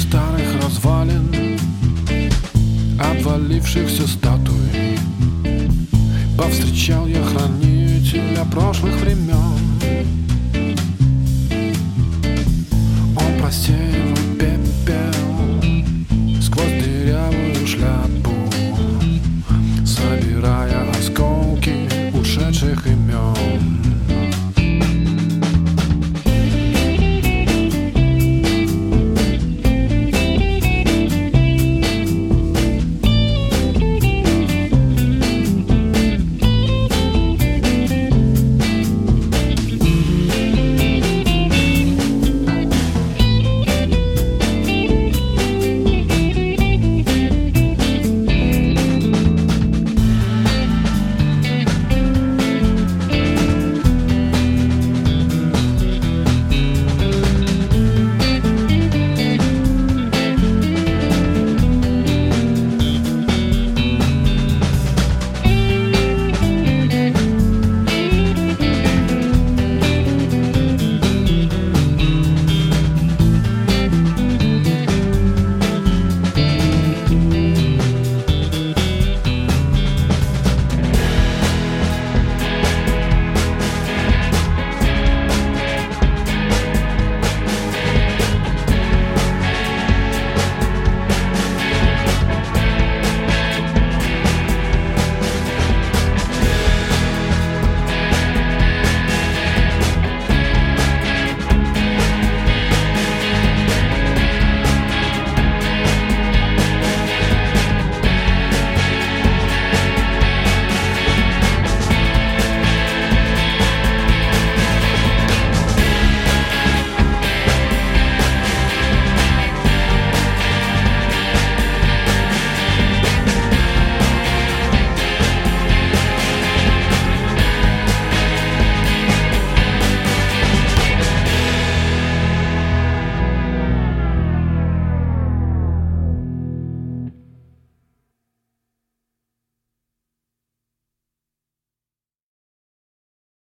старых развалин Обвалившихся статуй. Повстречал я хранителя прошлых времен.